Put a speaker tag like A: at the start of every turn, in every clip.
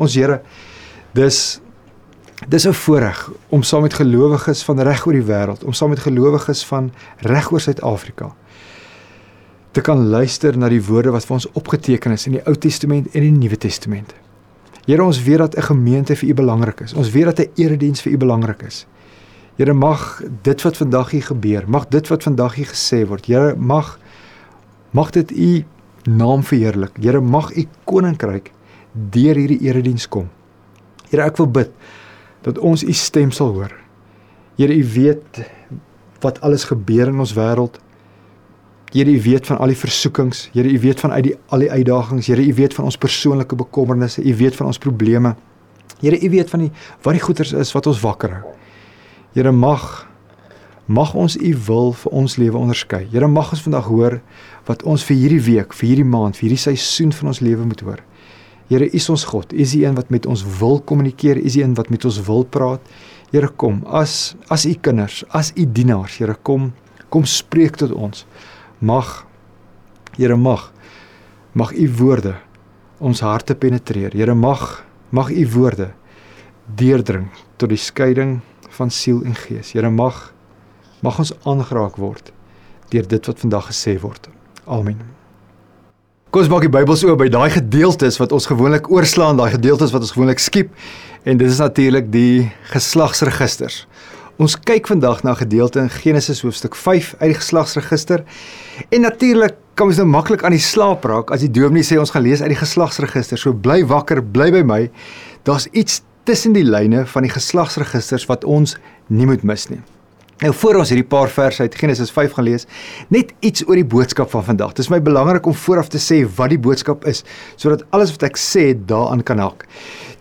A: Ons Here, dis dis 'n voorreg om saam met gelowiges van reg oor die wêreld, om saam met gelowiges van reg oor Suid-Afrika te kan luister na die woorde wat vir ons opgeteken is in die Ou Testament en die Nuwe Testament. Here, ons weet dat 'n gemeente vir U belangrik is. Ons weet dat 'n erediens vir U belangrik is. Here, mag dit wat vandag hier gebeur, mag dit wat vandag hier gesê word, Here, mag mag dit U naam verheerlik. Here, mag U koninkryk deur hierdie erediens kom. Here, ek wil bid dat ons U stem sal hoor. Here, U weet wat alles gebeur in ons wêreld. Here, U weet van al die versoekings. Here, U weet van uit die al die uitdagings. Here, U weet van ons persoonlike bekommernisse. U weet van ons probleme. Here, U weet van die wat die goeters is wat ons wakker hou. Here, mag mag ons U wil vir ons lewe onderskei. Here, mag ons vandag hoor wat ons vir hierdie week, vir hierdie maand, vir hierdie seisoen van ons lewe moet hoor. Here, U is ons God. U is die een wat met ons wil kommunikeer. U is die een wat met ons wil praat. Here, kom as as U kinders, as U dienaars. Here, kom kom spreek tot ons mag Here mag mag u woorde ons harte penetreer. Here mag mag u woorde deurdring tot die skeiding van siel en gees. Here mag mag ons aangeraak word deur dit wat vandag gesê word. Amen. Kom ons maak die Bybels oop by daai gedeeltes wat ons gewoonlik oorslaan, daai gedeeltes wat ons gewoonlik skiep en dit is natuurlik die geslagsregisters. Ons kyk vandag na 'n gedeelte in Genesis hoofstuk 5 uit die geslagsregister. En natuurlik kan ons nou maklik aan die slaap raak as die dominee sê ons gaan lees uit die geslagsregister. So bly wakker, bly by my. Daar's iets tussen die lyne van die geslagsregisters wat ons nie moet mis nie. Nou voor ons hierdie paar verse uit Genesis 5 gaan lees, net iets oor die boodskap van vandag. Dit is my belangrik om vooraf te sê wat die boodskap is, sodat alles wat ek sê daaraan kan hak.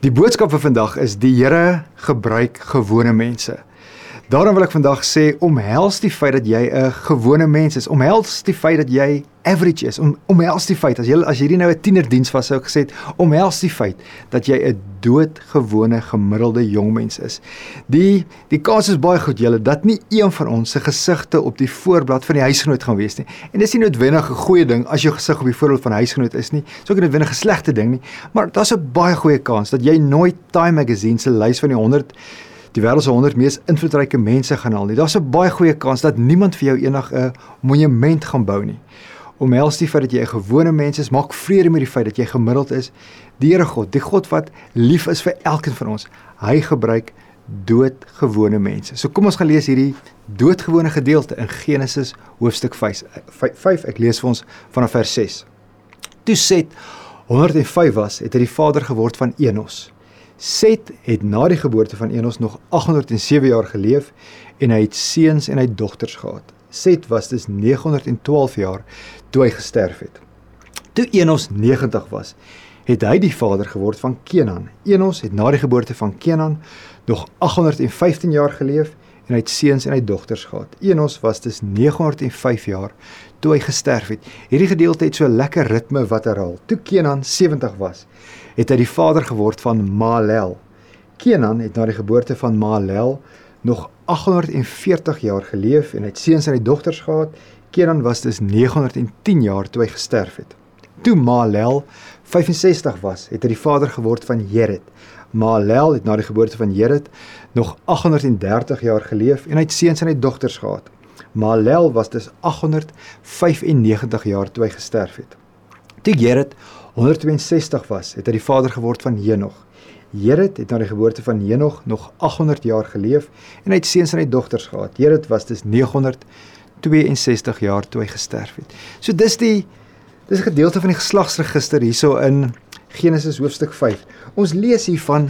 A: Die boodskap vir vandag is die Here gebruik gewone mense. Daarom wil ek vandag sê omhels die feit dat jy 'n gewone mens is. Omhels die feit dat jy average is. Om, omhels die feit as jy as hierdie nou 'n tienerdiens was sou ek gesê, omhels die feit dat jy 'n doodgewone gemiddelde jong mens is. Die die kans is baie goed julle dat nie een van ons se gesigte op die voorblad van die huisgenoot gaan wees nie. En dis nie noodwendig 'n goeie ding as jou gesig op die voorblad van 'n huisgenoot is nie. Dis ook nie noodwendig 'n slegte ding nie, maar daar's 'n baie goeie kans dat jy nooit Time Magazine se lys van die 100 die wêreld se 100 mees invloedryke mense gaan haal nie. Daar's 'n baie goeie kans dat niemand vir jou eendag 'n monument gaan bou nie. Omhels die feit dat jy 'n gewone mens is, maak vrede met die feit dat jy gemiddeld is. Die Here God, die God wat lief is vir elkeen van ons, hy gebruik doodgewone mense. So kom ons gaan lees hierdie doodgewone gedeelte in Genesis hoofstuk 5. 5 ek lees vir ons vanaf vers 6. Toe Set 105 was, het hy die vader geword van Enos. Set het na die geboorte van Enos nog 807 jaar geleef en hy het seuns en hy dogters gehad. Set was dus 912 jaar toe hy gesterf het. Toe Enos 90 was, het hy die vader geword van Kenan. Enos het na die geboorte van Kenan nog 815 jaar geleef en hy het seuns en hy dogters gehad. Enos was dus 905 jaar toe hy gesterf het. Hierdie gedeelte het so 'n lekker ritme wat herhaal. Toe Kenan 70 was, het hy die vader geword van Malel. Kenan het na die geboorte van Malel nog 840 jaar geleef en hy het seuns en hy dogters gehad. Kenan was dus 910 jaar toe hy gesterf het. Toe Malel 65 was, het hy die vader geword van Jered. Malel het na die geboorte van Jered nog 830 jaar geleef en hy het seuns en hy dogters gehad. Malel was dus 895 jaar toe hy gesterf het. Toe Jered 162 was, het hy die vader geword van Henog. Jered het na die geboorte van Henog nog 800 jaar geleef en hy het seuns en hy dogters gehad. Jered was dus 962 jaar toe hy gesterf het. So dis die dis 'n gedeelte van die geslagsregister hierso in Genesis hoofstuk 5. Ons lees hier van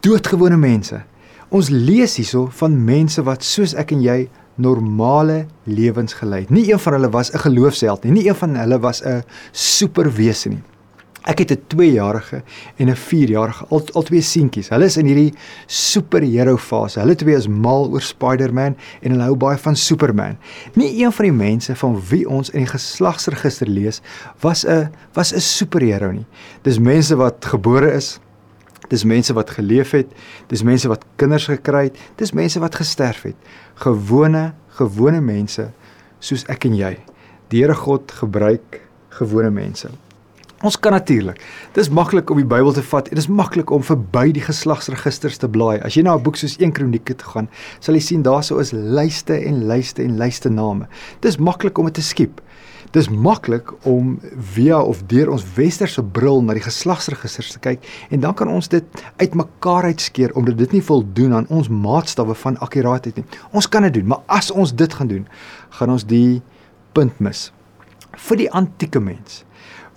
A: doodgewone mense. Ons lees hierso van mense wat soos ek en jy normale lewens gelei. Nie een van hulle was 'n geloofsheld nie. Nie een van hulle was 'n superwese nie. Ek het 'n 2-jarige en 'n 4-jarige, al albei seentjies. Hulle is in hierdie superhero fase. Hulle twee is mal oor Spider-Man en hulle hou baie van Superman. Nie een van die mense van wie ons in die geslagsregister lees was 'n was 'n superhero nie. Dis mense wat gebore is. Dis mense wat geleef het. Dis mense wat kinders gekry het. Dis mense wat gesterf het gewone gewone mense soos ek en jy. Die Here God gebruik gewone mense. Ons kan natuurlik. Dis maklik om die Bybel te vat en dis maklik om verby die geslagsregisters te blaai. As jy na 'n boek soos 1 Kronieke toe gaan, sal jy sien daarso is lyste en lyste en lyste name. Dis maklik om dit te skiep. Dis maklik om via of deur ons westerse bril na die geslagsregisters te kyk en dan kan ons dit uitmekaar uitskeer omdat dit nie voldoen aan ons maatstawwe van akkuraatheid nie. Ons kan dit doen, maar as ons dit gaan doen, gaan ons die punt mis. Vir die antieke mens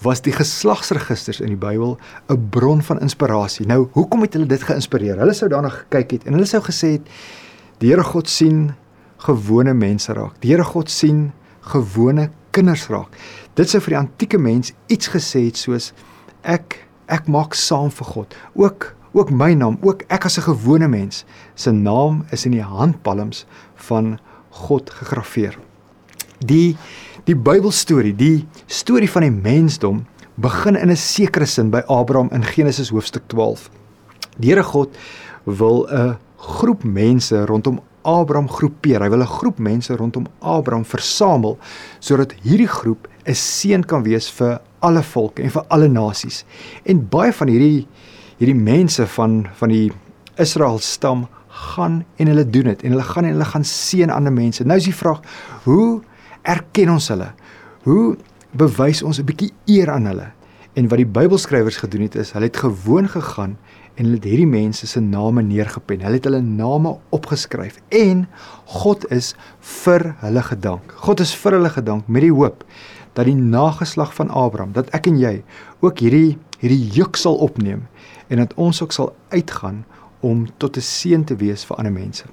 A: was die geslagsregisters in die Bybel 'n bron van inspirasie. Nou, hoekom het hulle dit geïnspireer? Hulle sou daarna gekyk het en hulle sou gesê het die Here God sien gewone mense raak. Die Here God sien gewone kinders raak. Dit sou vir die antieke mens iets gesê het soos ek ek maak saam vir God. Ook ook my naam, ook ek as 'n gewone mens se naam is in die handpalms van God gegraveer. Die Die Bybelstorie, die storie van die mensdom begin in 'n sekere sin by Abraham in Genesis hoofstuk 12. Die Here God wil 'n groep mense rondom Abraham groepeer. Hy wil 'n groep mense rondom Abraham versamel sodat hierdie groep 'n seën kan wees vir alle volke en vir alle nasies. En baie van hierdie hierdie mense van van die Israel stam gaan en hulle doen dit en hulle gaan en hulle gaan seën ander mense. Nou is die vraag, hoe erken ons hulle? Hoe bewys ons 'n bietjie eer aan hulle? En wat die Bybelskrywers gedoen het is, hulle het gewoon gegaan en hulle het hierdie mense se name neergepen. Hulle het hulle name opgeskryf en God is vir hulle gedank. God is vir hulle gedank met die hoop dat die nageslag van Abraham, dat ek en jy ook hierdie hierdie juk sal opneem en dat ons ook sal uitgaan om tot 'n seën te wees vir ander mense.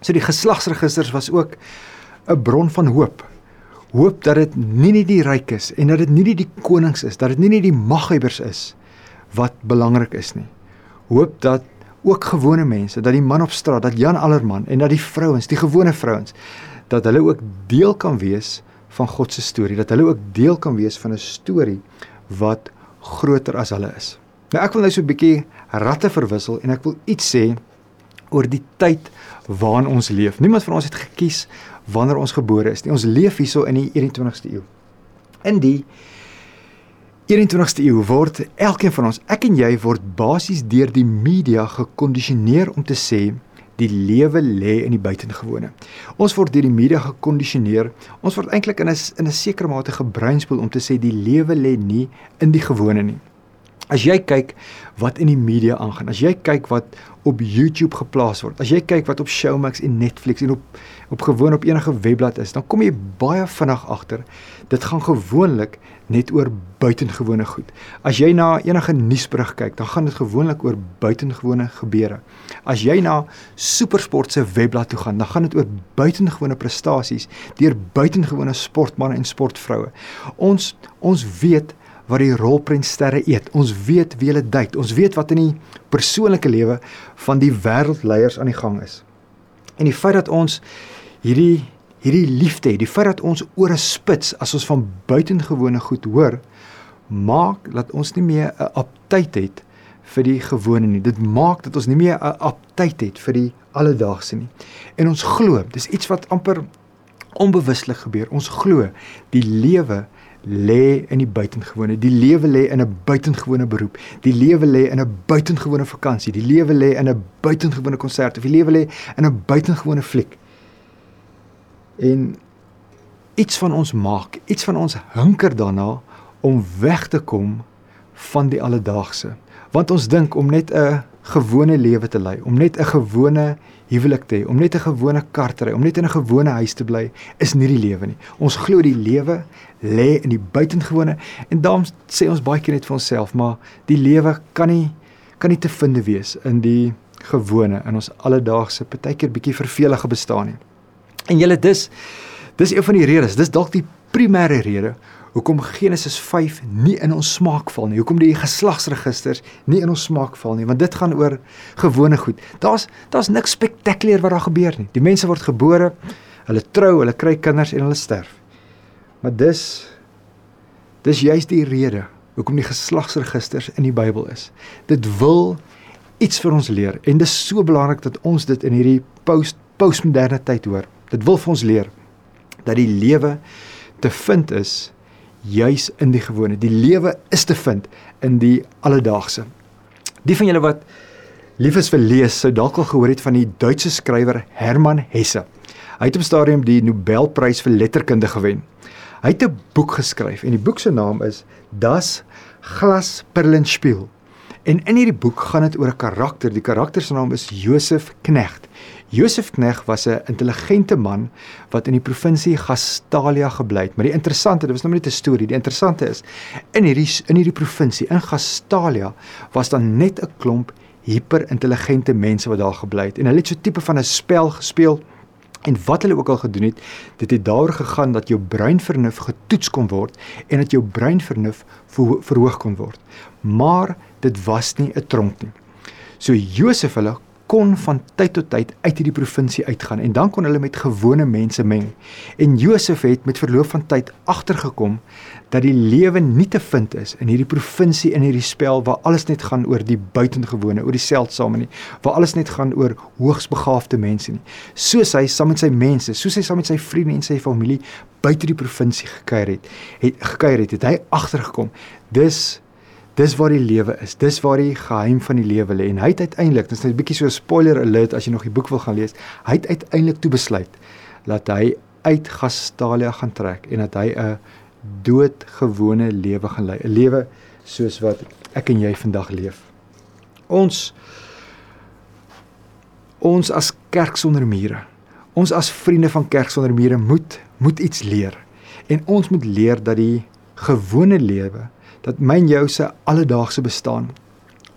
A: So die geslagsregisters was ook 'n bron van hoop hoop dat dit nie net die ryk is en dat dit nie net die konings is, dat dit nie net die maghebbers is wat belangrik is nie. Hoop dat ook gewone mense, dat die man op straat, dat Jan Allerman en dat die vrouens, die gewone vrouens, dat hulle ook deel kan wees van God se storie, dat hulle ook deel kan wees van 'n storie wat groter as hulle is. Nou ek wil nou so 'n bietjie ratte verwissel en ek wil iets sê oor die tyd waarin ons leef. Niemand van ons het gekies wanneer ons gebore is nie. Ons leef hierso in die 21ste eeu. In die 21ste eeu word elkeen van ons, ek en jy word basies deur die media gekondisioneer om te sê die lewe lê in die buitengewone. Ons word deur die media gekondisioneer. Ons word eintlik in 'n in 'n sekere mate gebreinspoel om te sê die lewe lê nie in die gewone nie. As jy kyk wat in die media aangaan, as jy kyk wat op YouTube geplaas word, as jy kyk wat op Showmax en Netflix en op op gewoon op enige webblad is, dan kom jy baie vinnig agter dit gaan gewoonlik net oor buitengewone goed. As jy na enige nuusberig kyk, dan gaan dit gewoonlik oor buitengewone gebeure. As jy na SuperSport se webblad toe gaan, dan gaan dit oor buitengewone prestasies deur buitengewone sportmense en sportvroue. Ons ons weet wat die rolprentsterre eet. Ons weet wie hulle date. Ons weet wat in die persoonlike lewe van die wêreldleiers aan die gang is. En die feit dat ons hierdie hierdie liefde het, die feit dat ons oor 'n spits as ons van buitengewone goed hoor, maak dat ons nie meer 'n aptyd het vir die gewone nie. Dit maak dat ons nie meer 'n aptyd het vir die alledaagse nie. En ons glo, dis iets wat amper onbewuslik gebeur. Ons glo die lewe lê in die buitengewone. Die lewe lê in 'n buitengewone beroep. Die lewe lê in 'n buitengewone vakansie. Die lewe lê in 'n buitengewone konsert of die lewe lê in 'n buitengewone fliek. En iets van ons maak, iets van ons hunker daarna om weg te kom van die alledaagse. Want ons dink om net 'n gewone lewe te lei, om net 'n gewone huwelik te hê, om net 'n gewone kar te ry, om net in 'n gewone huis te bly, is nie die lewe nie. Ons glo die lewe lê in die buitengewone en daarom sê ons baie keer net vir onsself, maar die lewe kan nie kan nie te vind wees in die gewone in ons alledaagse partykeer bietjie vervelige bestaan nie. En julle dis dis een van die redes, dis dalk die primêre rede hoekom Genesis 5 nie in ons smaak val nie. Hoekom die geslagsregisters nie in ons smaak val nie, want dit gaan oor gewone goed. Daar's daar's niks spektakulêr wat daar gebeur nie. Die mense word gebore, hulle trou, hulle kry kinders en hulle sterf. Maar dis dis juist die rede hoekom die geslagsregisters in die Bybel is. Dit wil iets vir ons leer en dis so belangrik dat ons dit in hierdie post postmoderne tyd hoor. Dit wil vir ons leer dat die lewe te vind is juis in die gewone. Die lewe is te vind in die alledaagse. Die van julle wat lief is vir lees, sou dalk al gehoor het van die Duitse skrywer Hermann Hesse. Hy het op stadium die Nobelprys vir letterkunde gewen. Hy het 'n boek geskryf en die boek se naam is Das Glasperlenspiel. En in hierdie boek gaan dit oor 'n karakter. Die karakter se naam is Josef Knecht. Josef Knecht was 'n intelligente man wat in die provinsie Gastalia gebly het. Maar die interessante, dit was nou net 'n storie. Die interessante is in hierdie in hierdie provinsie in Gastalia was daar net 'n klomp hyperintelligente mense wat daar gebly het. En hulle het so tipe van 'n spel gespeel En wat hulle ook al gedoen het, dit het daaroor gegaan dat jou breinvernuf getoets kon word en dat jou breinvernuf verhoog kon word. Maar dit was nie 'n tronk nie. So Josef hulle kon van tyd tot tyd uit hierdie provinsie uitgaan en dan kon hulle met gewone mense meng. En Josef het met verloop van tyd agtergekom dat die lewe nie te vind is in hierdie provinsie in hierdie spel waar alles net gaan oor die buitengewone, oor die seldsame nie, waar alles net gaan oor hoogsbegaafde mense nie. Soos hy saam met sy mense, soos hy saam met sy vriende en sy familie buite die provinsie gekuier het, het gekuier het, het hy agtergekom. Dis Dis waar die lewe is. Dis waar die geheim van die lewe lê. En hy het uiteindelik, dis net 'n bietjie so 'n spoiler alert as jy nog die boek wil gaan lees. Hy het uiteindelik toe besluit dat hy uit Gastalia gaan trek en dat hy 'n doodgewone lewe gaan lei, 'n lewe soos wat ek en jy vandag leef. Ons ons as kerk sonder mure. Ons as vriende van kerk sonder mure moet moet iets leer. En ons moet leer dat die gewone lewe dat myn jou se alledaagse bestaan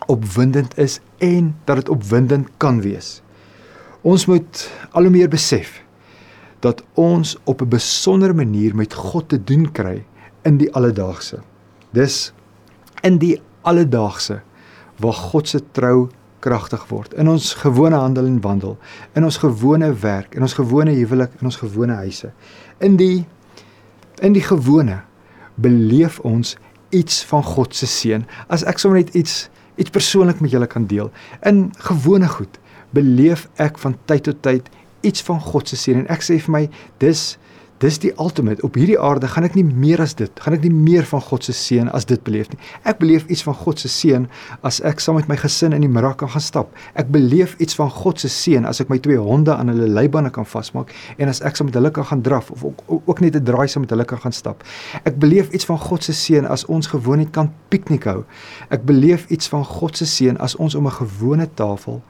A: opwindend is en dat dit opwindend kan wees. Ons moet al hoe meer besef dat ons op 'n besondere manier met God te doen kry in die alledaagse. Dis in die alledaagse waar God se trou kragtig word in ons gewone handel en wandel, in ons gewone werk, in ons gewone huwelik, in ons gewone huise. In die in die gewone beleef ons iets van God se seën. As ek sommer net iets iets persoonlik met julle kan deel. In gewone goed beleef ek van tyd tot tyd iets van God se seën en ek sê vir my dis Dis die ultimate. Op hierdie aarde gaan ek nie meer as dit, gaan ek nie meer van God se seën as dit beleef nie. Ek beleef iets van God se seën as ek saam met my gesin in die middag kan gaan stap. Ek beleef iets van God se seën as ek my twee honde aan hulle leibande kan vasmaak en as ek saam met hulle kan gaan draf of ook, ook net 'n draai saam met hulle kan gaan stap. Ek beleef iets van God se seën as ons gewoon net kan piknik hou. Ek beleef iets van God se seën as ons om 'n gewone tafel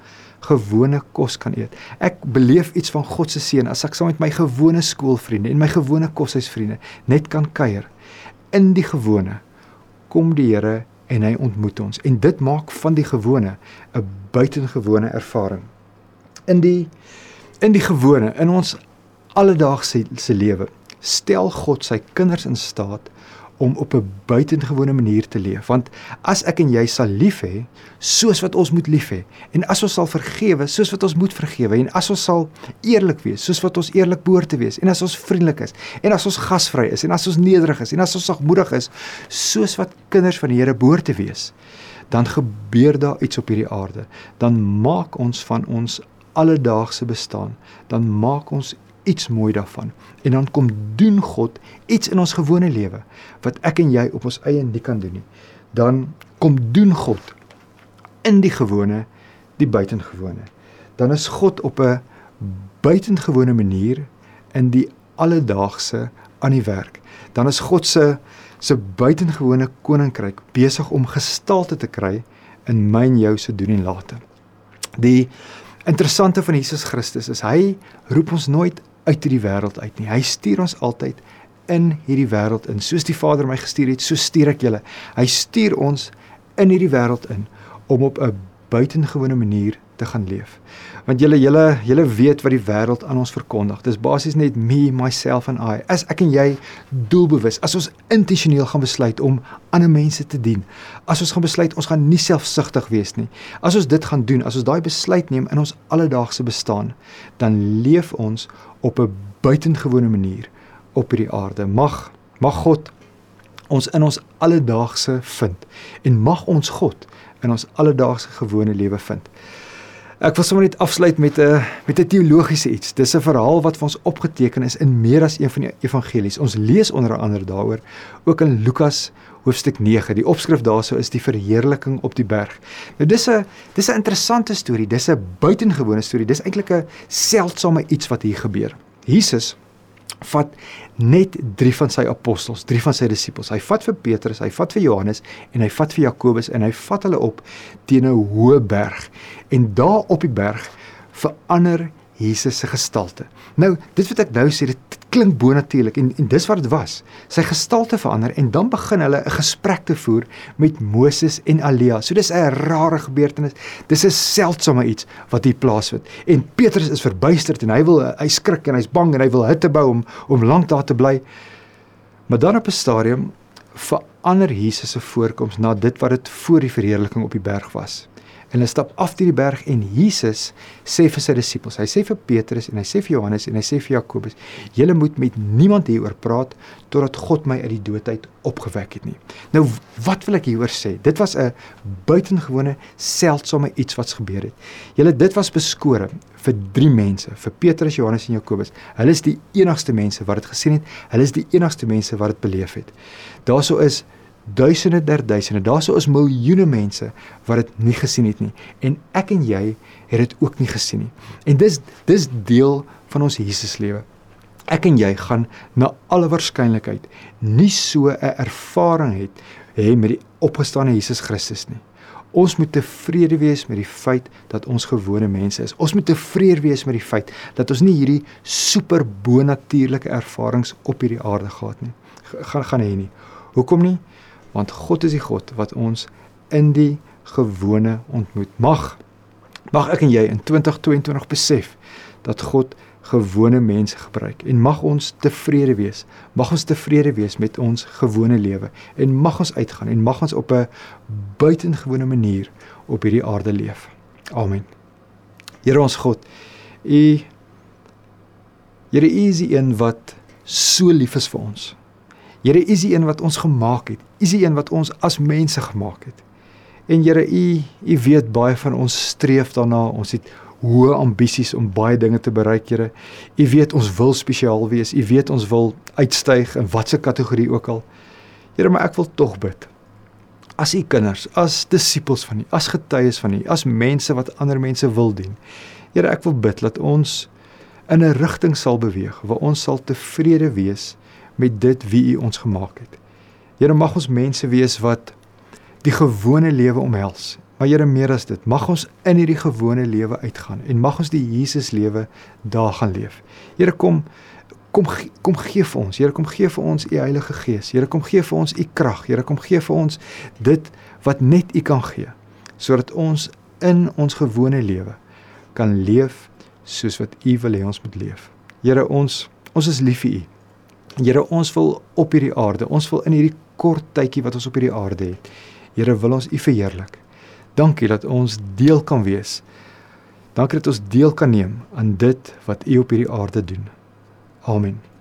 A: gewone kos kan eet. Ek beleef iets van God se seën as ek saam met my gewone skoolvriende en my gewone koshuisvriende net kan kuier. In die gewone kom die Here en hy ontmoet ons en dit maak van die gewone 'n buitengewone ervaring. In die in die gewone in ons alledaagse se lewe stel God sy kinders in staat om op 'n buitengewone manier te leef. Want as ek en jy sal lief hê soos wat ons moet lief hê en as ons sal vergewe soos wat ons moet vergewe en as ons sal eerlik wees soos wat ons eerlik behoort te wees en as ons vriendelik is en as ons gasvry is en as ons nederig is en as ons sagmoedig is soos wat kinders van die Here behoort te wees dan gebeur daar iets op hierdie aarde. Dan maak ons van ons alledaagse bestaan dan maak ons iets mooi daarvan. En dan kom doen God iets in ons gewone lewe wat ek en jy op ons eie nie kan doen nie. Dan kom doen God in die gewone die buitengewone. Dan is God op 'n buitengewone manier in die alledaagse aan die werk. Dan is God se se buitengewone koninkryk besig om gestalte te kry in my en jou se doen en late. Die interessante van Jesus Christus is hy roep ons nooit uit hierdie wêreld uit nie. Hy stuur ons altyd in hierdie wêreld in. Soos die Vader my gestuur het, so stuur ek julle. Hy stuur ons in hierdie wêreld in om op 'n buitengewone manier te gaan leef. Want julle julle julle weet wat die wêreld aan ons verkondig. Dis basies net me, myself and I. As ek en jy doelbewus, as ons intentioneel gaan besluit om ander mense te dien. As ons gaan besluit ons gaan nie selfsugtig wees nie. As ons dit gaan doen, as ons daai besluit neem in ons alledaagse bestaan, dan leef ons op 'n buitengewone manier op hierdie aarde. Mag mag God ons in ons alledaagse vind en mag ons God in ons alledaagse gewone lewe vind. Ek wil sommer net afsluit met 'n met 'n teologiese iets. Dis 'n verhaal wat vir ons opgeteken is in meer as een van die evangelies. Ons lees onder andere daaroor ook in Lukas hoofstuk 9. Die opskrif daarso is die verheerliking op die berg. Nou dis 'n dis 'n interessante storie. Dis 'n buitengewone storie. Dis eintlik 'n seldsame iets wat hier gebeur. Jesus vat net 3 van sy apostels, 3 van sy disippels. Hy vat vir Petrus, hy vat vir Johannes en hy vat vir Jakobus en hy vat hulle op teen 'n hoë berg. En daar op die berg verander Jesus se gestalte. Nou, dit wat ek nou sê, dit klink bonatuurlik en en dis wat dit was. Sy gestalte verander en dan begin hulle 'n gesprek te voer met Moses en Elia. So dis 'n rare gebeurtenis. Dis 'n seldsame iets wat hier plaasvind. En Petrus is verbuisterd en hy wil hy skrik en hy's bang en hy wil hutte bou om om lank daar te bly. Maar dan op 'n stadium verander Jesus se voorkoms na dit wat dit voor die verheerliking op die berg was. En hulle stap af die berg en Jesus sê vir sy disippels, hy sê vir Petrus en hy sê vir Johannes en hy sê vir Jakobus, julle moet met niemand hieroor praat totdat God my uit die dood uit opgewek het nie. Nou wat wil ek hieroor sê? Dit was 'n buitengewone seldsame iets wat gebeur het. Julle dit was beskore vir drie mense, vir Petrus, Johannes en Jakobus. Hulle is die enigste mense wat dit gesien het. Hulle is die enigste mense wat dit beleef het. Daarso is duisende der duisende. Daarso is miljoene mense wat dit nie gesien het nie en ek en jy het dit ook nie gesien nie. En dis dis deel van ons Jesus lewe. Ek en jy gaan na alle waarskynlikheid nie so 'n ervaring het hê met die opgestane Jesus Christus nie. Ons moet tevrede wees met die feit dat ons gewone mense is. Ons moet tevrede wees met die feit dat ons nie hierdie super bonatuurlike ervarings op hierdie aarde gehad nie. gaan gaan hê nie. Hoekom nie? Want God is die God wat ons in die gewone ontmoet. Mag mag ek en jy in 2022 besef dat God gewone mense gebruik en mag ons tevrede wees. Mag ons tevrede wees met ons gewone lewe en mag ons uitgaan en mag ons op 'n buitengewone manier op hierdie aarde leef. Amen. Here ons God, U Here U is die een wat so lief is vir ons. Here, U is die een wat ons gemaak het. U is die een wat ons as mense gemaak het. En Here, U U weet baie van ons streef daarna. Ons het hoë ambisies om baie dinge te bereik, Here. U weet ons wil spesiaal wees. U weet ons wil uitstyg in watter kategorie ook al. Here, maar ek wil tog bid. As U kinders, as disippels van U, as getuies van U, as mense wat ander mense wil dien. Here, ek wil bid dat ons in 'n rigting sal beweeg waar ons sal tevrede wees met dit wie U ons gemaak het. Here mag ons mense wees wat die gewone lewe omhels. Maar Here meer as dit, mag ons in hierdie gewone lewe uitgaan en mag ons die Jesus lewe daar gaan leef. Here kom kom kom gee vir ons. Here kom gee vir ons U Heilige Gees. Here kom gee vir ons U krag. Here kom gee vir ons dit wat net U kan gee sodat ons in ons gewone lewe kan leef soos wat U wil hê ons moet leef. Here ons ons is lief vir U. Here, ons wil op hierdie aarde, ons wil in hierdie kort tydjie wat ons op hierdie aarde het. Here, wil ons U verheerlik. Dankie dat ons deel kan wees. Dankie dat ons deel kan neem aan dit wat U op hierdie aarde doen. Amen.